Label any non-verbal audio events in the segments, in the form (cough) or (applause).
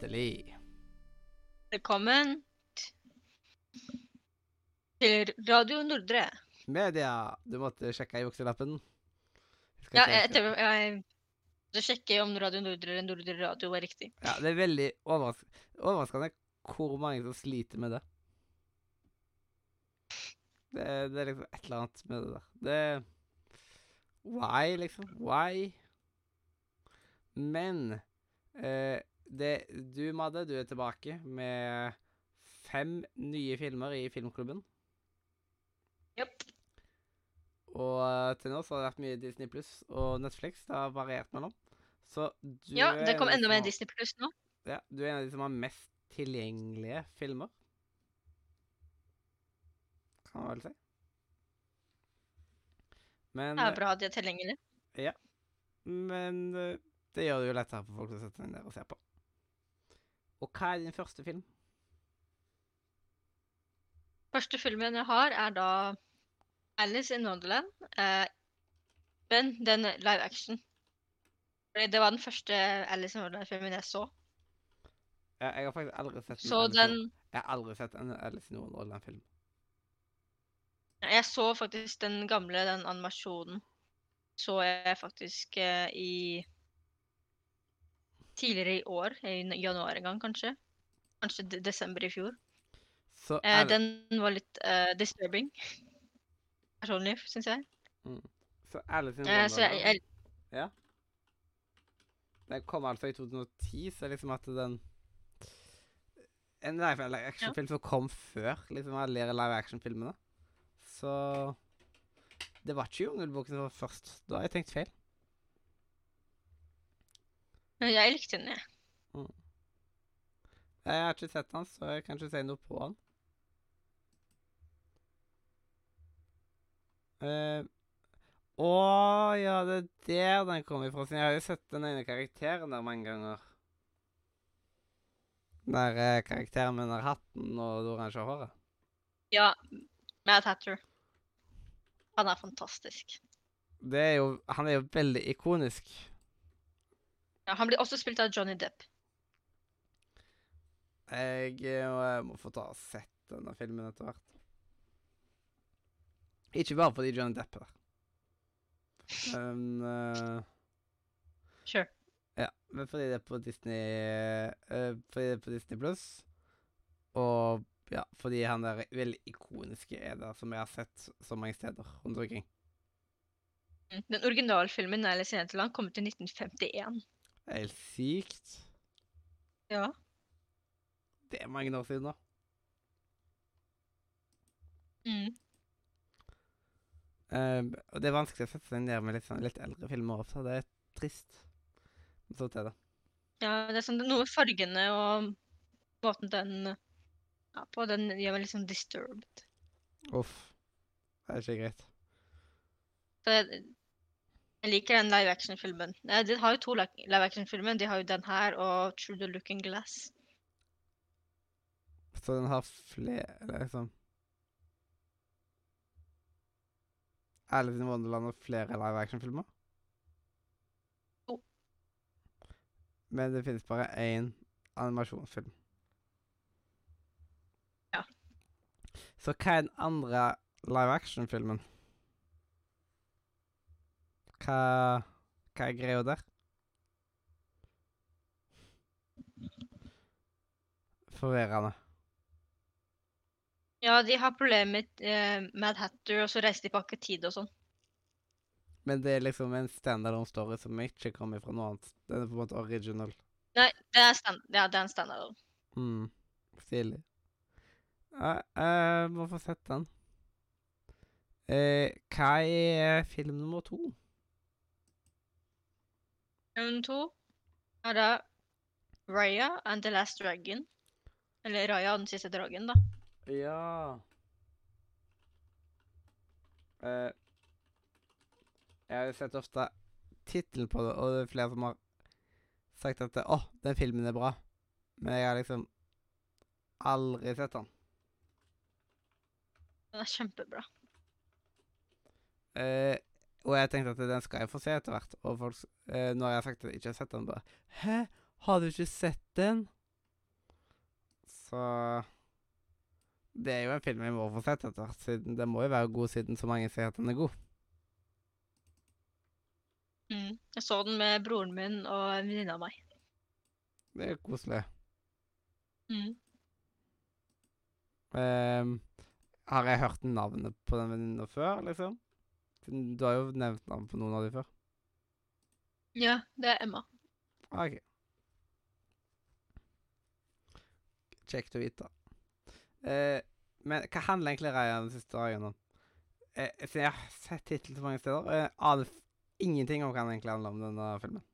hjertelig. Velkommen til Radio Nordre. Media. Du måtte sjekke i vokselappen? Ja, jeg, jeg, jeg, jeg sjekker om Radio Nordre eller Nordre Radio var riktig. ja, det er veldig overras overraskende hvor mange som sliter med det. Det, det er liksom et eller annet med det der. Det Why, liksom? Why? Men eh, det, du, Madde, du er tilbake med fem nye filmer i filmklubben. Japp. Og eh, til nå så har det vært mye Disney Pluss og Netflix. Det har variert mellom. Så du Ja, det kom enda mer Disney Pluss nå. Ja, du er en av de som har mest tilgjengelige filmer. Kan man vel si. Men, Det er bra at de er tilgjengelige. Ja. men eh, det gjør det jo lettere for folk å sette seg ned og se på. Og hva er din første film? Første filmen jeg har, er da Alice in Wonderland. Eh, men den live action. Det var den første Alice in Wonderland-filmen jeg så. Ja, jeg har faktisk aldri sett en Alice den Jeg har aldri sett en Alice in Wonderland-film. Jeg så faktisk den gamle, den animasjonen. Så jeg faktisk eh, i Tidligere i år, i januar en gang, kanskje. Kanskje de desember i fjor. Så Eh, Ali- den var litt uh, disturbing. Personlig, syns jeg. så Alice in Eh, så jeg, jeg... Ja. Den kom altså i 2010, så liksom at den En live action-film som kom før liksom alle de live action-filmene. Så Det var ikke Jungelboken som var først. Da har jeg tenkt feil. Men jeg likte den, jeg. Jeg har ikke sett den, så jeg kan ikke si noe på den. Uh, Å ja, det er der den kom ifra. Så jeg har jo sett den ene karakteren der mange ganger. Den der eh, karakteren med den hatten og det oransje håret. Ja, Mad Hatter. Han er fantastisk. Det er jo Han er jo veldig ikonisk. Ja, han blir også spilt av Johnny Depp. Jeg jeg må få ta og sett denne filmen etter hvert. Ikke bare fordi Johnny Depp er der. Men uh, Sure. Ja, men fordi det er på Disney uh, Fordi det er på Disney Pluss. Og ja, fordi han der veldig ikoniske er der, som jeg har sett så mange steder rundt omkring. Mm. Den originalfilmen in Wonderland kom ut i 1951. Det er helt sykt. Ja. Det er mange år siden da. Mm. Eh, og det er vanskelig å sette seg ned med litt, sånn, litt eldre filmer også. Det er trist. Men Så til det. Ja, det er sånn noe fargene og måten den ja, på, den gjør meg litt sånn disturbed. Uff. Det er ikke greit. Så jeg, liker den live action-filmen. De har jo to live action-filmer. De har jo den her og True the Looking Glass. Så den har flere liksom Alice in Wonderland og flere live action-filmer? To. Men det finnes bare én animasjonsfilm. Ja. Så hva er den andre live action-filmen? Hva, hva er greia der? Forvirrende. Ja, de har problemer med eh, Mad Hatter, og så reiser de bak i tid og sånn. Men det er liksom en standalone story som ikke kommer fra noe annet. Den er på en måte original. Nei, det er, stand ja, det er en standalone. Mm. Stilig. Ja, jeg må få sett den. Eh, hva er film nummer to? Film to er det Raya and the Last Dragon. Eller Raya og den siste dragen, da. Ja eh, Jeg har jo sett ofte tittelen på det, og det er flere som har sagt at Å, den filmen er bra. Men jeg har liksom aldri sett den. Den er kjempebra. Eh, og jeg tenkte at den skal jeg få se etter hvert. Og folk, eh, når jeg har sagt at jeg ikke har sett den, bare Hæ? Har du ikke sett den? Så Det er jo en film jeg må få sett etter hvert, siden den må jo være god siden så mange sier at den er god. Mm. Jeg så den med broren min og en venninne av meg. Det er koselig. Mm. Um, har jeg hørt navnet på den venninna før, liksom? Du har jo nevnt navn på noen av de før. Ja, det er Emma. OK. Kjekt å vite. Eh, men hva handler egentlig Ryan den siste dagen om? Eh, jeg har sett tittelen så mange steder, eh, aner ingenting om hva den egentlig handler om, denne filmen.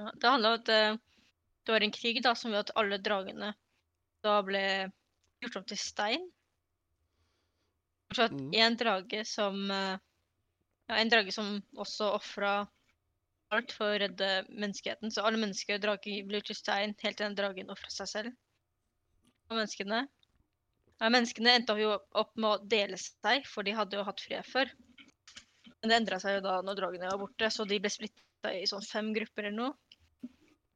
Ja, det handler om at eh, det var en krig da, som gjorde at alle dragene da ble gjort om til stein. At Mhm. en drage som eh, Ja, en drage som også ofra alt for å redde menneskeheten. Så alle mennesker og drager blir til stein helt til den dragen ofra seg selv. Og menneskene ja, Menneskene endte jo opp med å dele seg, for de hadde jo hatt fred før. Men det endra seg jo da når dragene var borte, så de ble splitta i sånn fem grupper eller noe.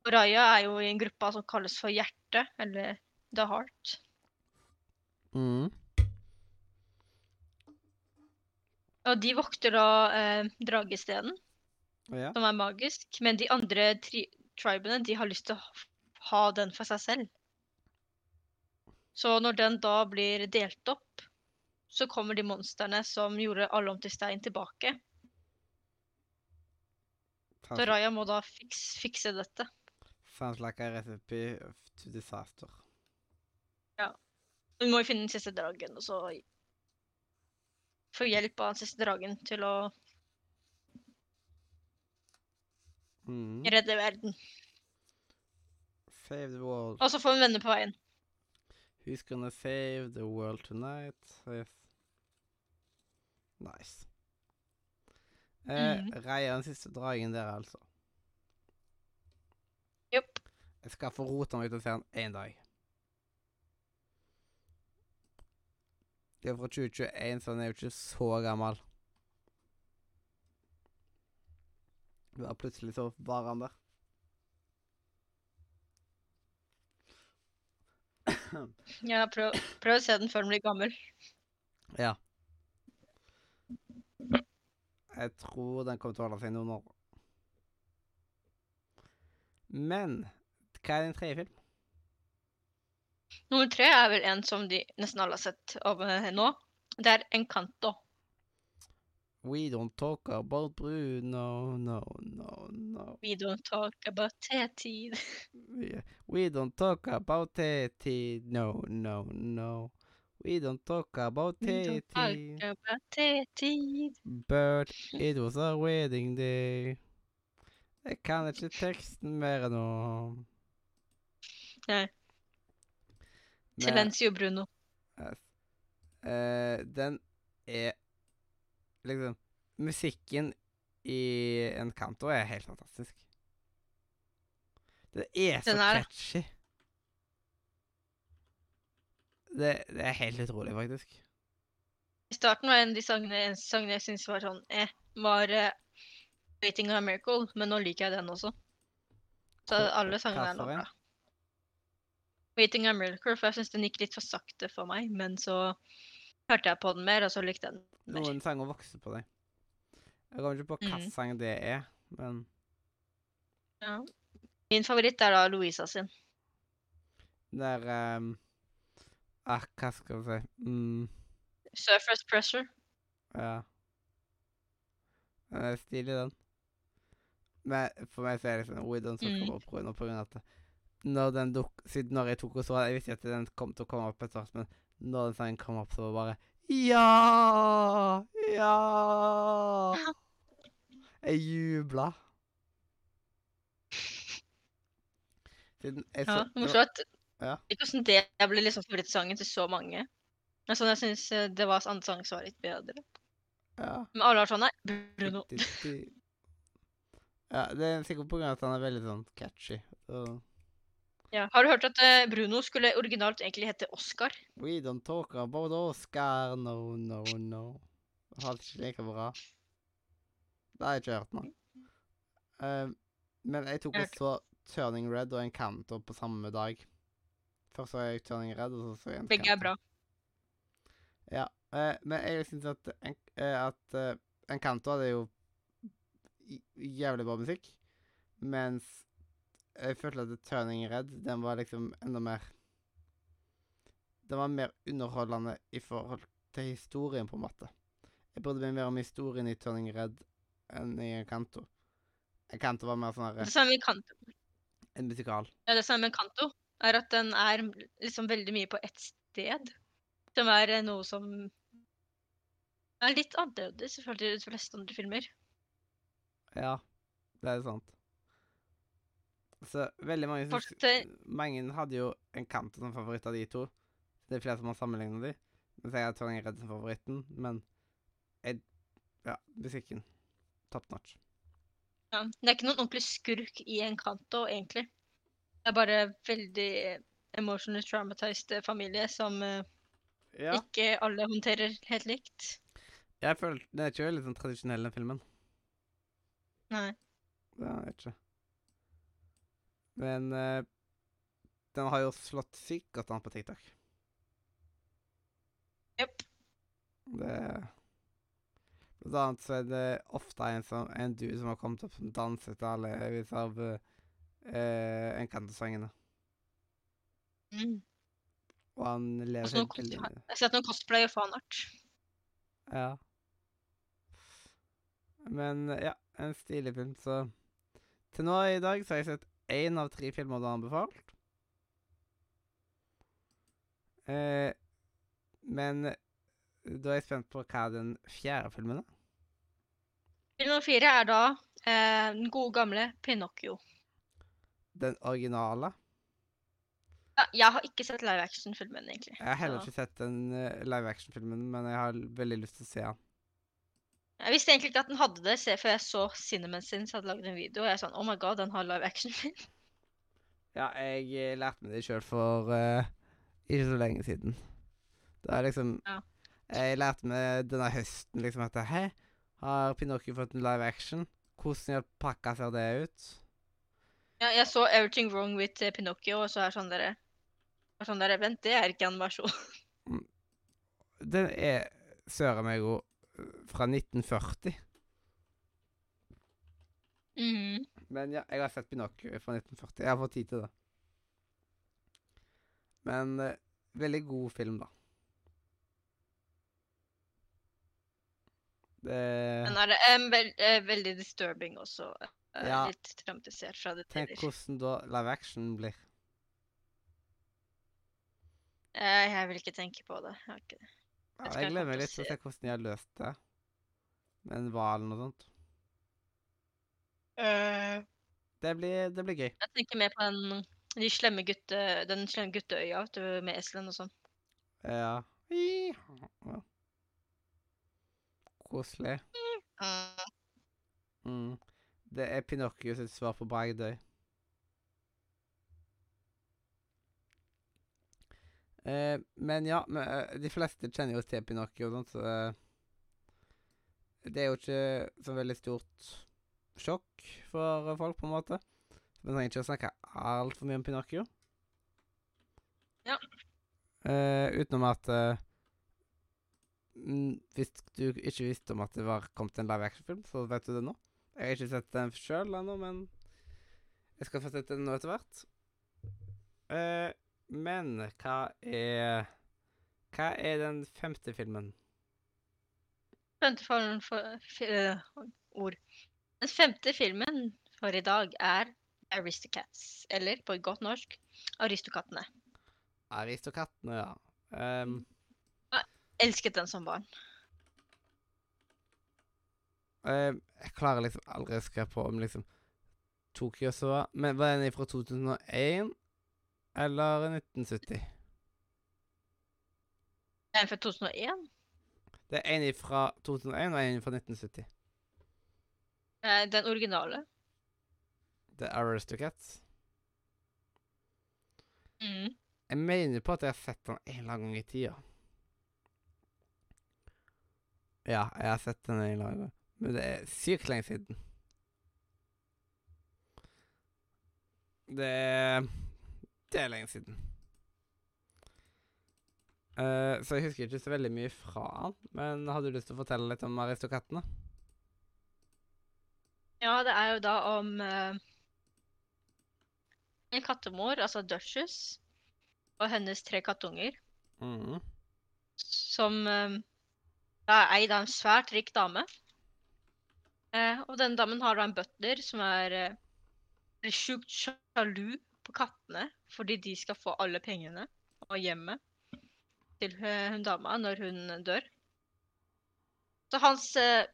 Og Raya er jo i en gruppe som kalles for Hjerte, eller The Heart. Mm. Og de vokter da eh, dragestenen, Ja. som er magisk. Men de andre tri tribene de har lyst til å ha den for seg selv. Så når den da blir delt opp, så kommer de monstrene som gjorde alle om til stein, tilbake. Så Sounds, Raya må da fiks, fikse dette. sounds like a recipe to disaster. Ja. Hun må jo finne den siste dragen, og så få hjelp av den siste dragen til å Mm. redde verden. Save the world. Og så får en venner på veien. Who's gonna save the world tonight? Yes. Nice. Eh, Mm. Reia den siste dragen der, altså. Jopp. Jeg skal få rota meg ut og se den én dag. Det er fra 2021, så den er jo ikke så gammel. Det var plutselig så var han der. (coughs) Ja, prøv, prøv å se den før den blir gammel. Ja. Jeg tror den kommer til å holde seg noen år. Men hva er din tredje film? Nummer tre er vel en som de nesten alle har sett over nå. Det er Encanto. We don't talk about Bruno, no, no, no. We don't talk about Tetid. We, we don't talk about Tetid, no, no, no. We don't talk about We don't talk about Tetid. but it was a wedding day. Jeg kan ikke teksten mer nå. Nei. Silencio Bruno. Eh, den er Liksom Musikken i Encanto er helt fantastisk. Det er så Den er catchy. Det, det er helt utrolig, faktisk. I starten var en av de sangene, sangene jeg syntes var sånn eh, var uh, Waiting on a Miracle, men nå liker jeg den også. Så alle sangene er nå bra. Waiting on Miracle, for jeg syns den gikk litt for sakte for meg, men så hørte jeg på den mer, og så likte jeg den mer. Noen sanger vokser på deg. Jeg kommer ikke på hvilken mm. sang det er, men Ja. Min favoritt er da Louisa sin. det er ehm, Ah, hva skal vi si mm, Surface Pressure. Ja. Den er stilig, den. Men for meg så er det liksom We don't talk Mm. about Bruno på grunn av at når den duk, Siden når jeg tok og så Jeg visste ikke at den kom til å komme opp etter men når den sangen kom opp, så var det bare Ja! Ja! Jeg jubla. Siden jeg så Ja, morsomt. Ja. Ikke hvordan det ble liksom favorittsangen til så mange. Men sånn jeg syns det var andre sang som var litt bedre. Ja. Men alle var sånn Nei, Bruno. Ja, det er sikkert på grunn av at han er veldig sånn catchy. Så Ja. Har du hørt at eh, Bruno skulle originalt egentlig hete Oscar? We don't talk about Oscar, no, no, no. Det var ikke like bra. Det har jeg ikke hørt nå. Um, men jeg tok Jeg også Turning Red og Encanto på samme dag. Først så jeg Turning Red, og så så jeg. Begge er bra. Ja, eh, men jeg syns at, en, eh, at eh, Encanto hadde jo j- jævlig bra musikk, mens jeg følte at Turning Red, den var liksom enda mer Den var mer underholdende i forhold til historien, på en måte. Jeg brydde meg mer om historien i Turning Red enn i Encanto. Encanto var mer sånn her, Det samme med Kanto. en musikal. Ja, det samme med Kanto er at den er liksom veldig mye på ett sted. Som er eh, noe som er litt annerledes i forhold til de fleste andre filmer. Ja, det er sant. Så veldig mange Folk synes, Mange hadde jo Encanto som favoritt av de to. Det er flere som har sammenlignet de. Mens jeg har Turning Redd som favoritten. Men jeg, ja, musikken top notch. Ja. Det er ikke noen ordentlig skurk i Encanto, egentlig. Det er bare veldig emotionally traumatized familie som eh, Ja. ikke alle håndterer helt likt. Jeg føler Det er ikke veldig sånn tradisjonell, den filmen. Nei. Det er ikke. Men eh, den har jo slått sykt godt an på TikTok. Jepp. Det Blant annet så er det ofte en, som, en dude som har kommet opp som danser til alle av uh, Encanto-sangene. Mm. Og han lever altså, helt veldig Jeg har sett noen cosplay og fanart. Ja. Men ja, en stilig film, så Til nå i dag så har jeg sett én av tre filmer du har anbefalt. Eh, men da er jeg spent på hva den fjerde filmen er. Film nummer fire er da eh, den gode gamle Pinocchio. Den originale. Ja, jeg har ikke sett live action-filmen, egentlig. Jeg har heller så- ikke sett den eh, live action-filmen, men jeg har veldig lyst til å se den. Jeg visste egentlig ikke at den hadde det, før jeg så Cinnamon Sins hadde laget en video. Og jeg er sånn Oh my god, den har live action-film. (laughs) Ja, jeg eh, lærte meg det sjøl for uh, ikke så lenge siden. Det er liksom Ja. Jeg lærte meg denne høsten liksom at Hei, har Pinocchio fått en live action? Hvordan all pakka ser det ut? Ja, jeg så Everything Wrong with eh, Pinocchio, og så er sånn dere er sånn dere, Vent, det er ikke animasjon. (laughs) Den er søren meg god. Fra 1940. Mm. Men ja, jeg har sett Pinocchio fra 1940. Jeg har fått tid til det. Men eh, veldig god film, da. Det Men er eh, vel, eh, veldig disturbing også. eh, Ja. Litt traumatisert fra det Tenk tidligere. hvordan da live action blir. Eh, Jeg vil ikke tenke på det. Jeg har ikke det. Ja, Jeg skal jeg gleder meg til å litt til å se hvordan de har løst det. Med en hval eller noe sånt. Det blir, det blir gøy. Jeg tenker mer på den, de slemme gutte, den slemme gutteøya vet du, med eselen og sånn. Ja. ja. Koselig. Mm. Det er Pinocchio sitt svar på Bragdøy. Eh, men ja, men, eh, de fleste kjenner jo til Pinocchio, og sånt, så eh, det er jo ikke så veldig stort sjokk for folk, på en måte. Vi trenger ikke å snakke altfor mye om Pinocchio. Ja. Eh, utenom at eh, Hvis du ikke visste om at det var kommet en live action-film, så vet du det nå. Jeg har ikke sett den sjøl ennå, men jeg skal få sett den nå etter hvert. Eh, men hva er Hva er den femte filmen? Femte for, for, fi- øh, ord. Den femte filmen for i dag er Aristocats, eller på godt norsk Aristokattene. Aristokattene, ja. Jeg Elsket den som barn. ehm, jeg klarer liksom aldri å skrive på om liksom Tokyo så var Men var den fra 2001 eller 1970? Er den fra 2001? Det er en fra 2001 og en fra 1970. Eh, Den originale. The Aristocats. Mm. Jeg mener på at jeg har sett den en eller annen gang i tida. Ja, jeg har sett den en eller annen gang. Men det er sykt lenge siden. Det Det er lenge siden. Eh, så jeg husker ikke så veldig mye fra han. Men hadde du lyst til å fortelle litt om Aristokattene? Ja, det er jo da om uh, en kattemor, altså Duchess, og hennes tre kattunger, Mhm. som uh, er eid av en svært rik dame. Uh, og denne damen har da en butler som er uh, sjukt sjalu på kattene fordi de skal få alle pengene og hjemmet til hun dama når hun dør. Så hans eh,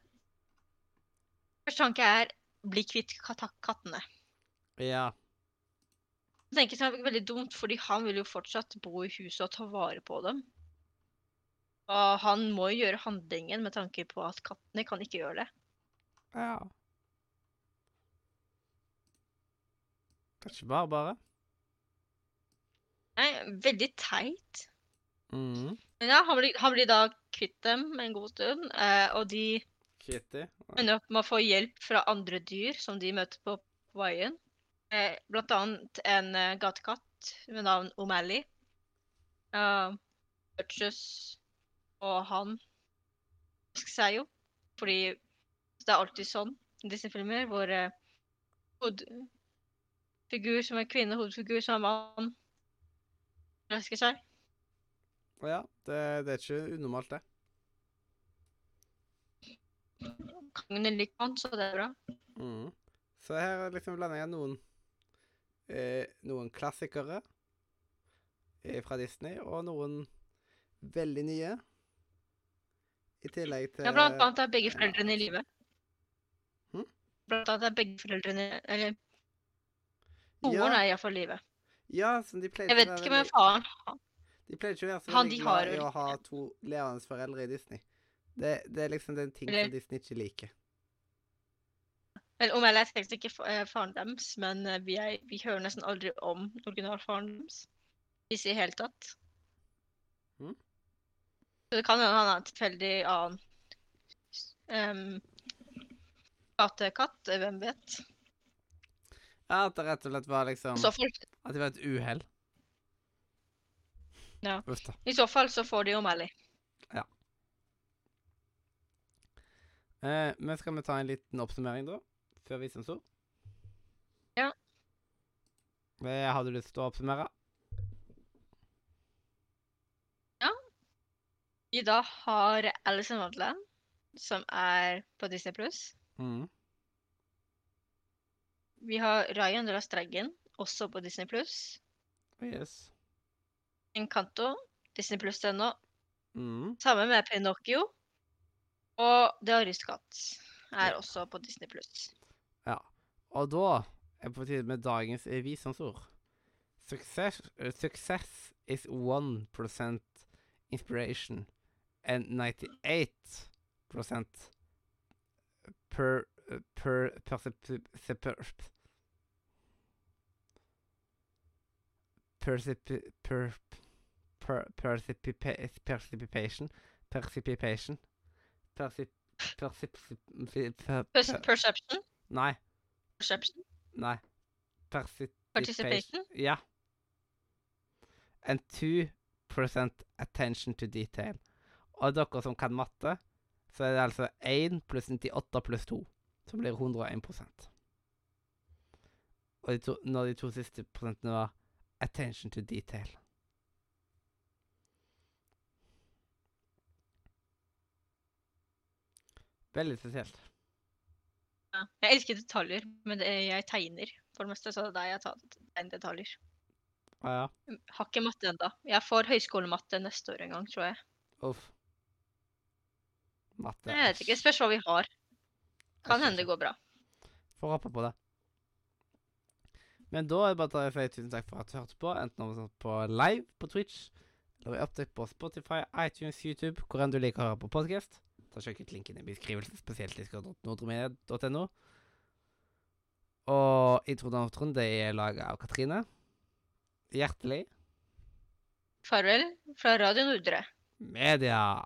første tanke er bli kvitt kat kattene. Ja. Jeg tenker det er veldig dumt, fordi han vil jo fortsatt bo i huset og ta vare på dem. Og han må jo gjøre handlingen med tanke på at kattene kan ikke gjøre det. Ja. Kanskje bare, bare. Nei, veldig teit. Mhm. Men ja, han blir, han blir da kvitt dem en god stund, eh, og de Kitty. ender opp med å få hjelp fra andre dyr som de møter på, på veien. Eh, blant annet en eh, gatekatt med navn O'Malley. Uh, Burgess og han elsker seg jo, fordi det er alltid sånn i disse filmer, hvor eh, hovedfigur som er kvinne, hovedfigur som er mann, elsker seg. Ja, det, det er ikke unormalt, det. Kongen er litt sånn, så det er bra. Mm. Så her er liksom blander jeg noen eh, Noen klassikere eh, fra Disney, og noen veldig nye. I tillegg til Ja, blant annet er begge foreldrene i live. Hm? Blant annet er begge foreldrene Eller moren ja, er iallfall i live. ja, som de pleier Jeg vet ikke med faren. De pleier ikke å være så Han glad har i å ha to levende foreldre i Disney. Det, det er liksom den ting Eller- som Disney ikke liker. Men om jeg leser ikke eh, faren deres, men eh, vi, er, vi hører nesten aldri om originalfaren deres. Hvis i det hele tatt. Mm. Så det kan hende han er en tilfeldig annen um, gatekatt, hvem vet. Ja, at det rett og slett var liksom At det var et uhell. Ja. I så, fall så får de jo Mally. Eh, men skal vi ta en liten oppsummering, da? Før vi visdomsord? Ja. Eh, har du lyst til å oppsummere? Vi da har Alice in Wonderland, som er på Disney Pluss. Mhm. Vi har Ryan Dragon, også på Disney Pluss. Yes. Encanto, Disney Pluss.no. Mm. Sammen med Pinocchio. Og The Aristocat er også på Disney Pluss. Og da er det på tide med dagens visdomsord. Success, eh, success is 1% inspiration and 98% per per per per per percipipation percipipation percip percip per- perception. Nei. Perception. Nei. Participation. Participation? Ja. And 2% attention to detail. Og dere som kan matte, så er det altså 1 pluss 98 pluss 2, som blir 101% Og de to, når de to siste prosentene var attention to detail. Veldig spesielt. Ja. Jeg elsker detaljer, men det, jeg tegner for det meste, så det er der jeg tar detaljer. Ah, ja. Har ikke matte ennå. Jeg får høyskolematte neste år en gang, tror jeg. Uff. Matte. Jeg vet ikke, spørs hva vi har. Kan hende det går bra. Får håpe på det. Men da er det bare å si tusen takk for at du hørte på, enten om du på live på Twitch, eller i opptak på Spotify, iTunes, YouTube, hvor enn du liker å høre på podcast. Ta Sjekk ut linken i beskrivelsen, spesielt discord.nordremedia.no. Og introen Trond det er laga av Katrine. Hjertelig Farvel fra Radio Nordre. media.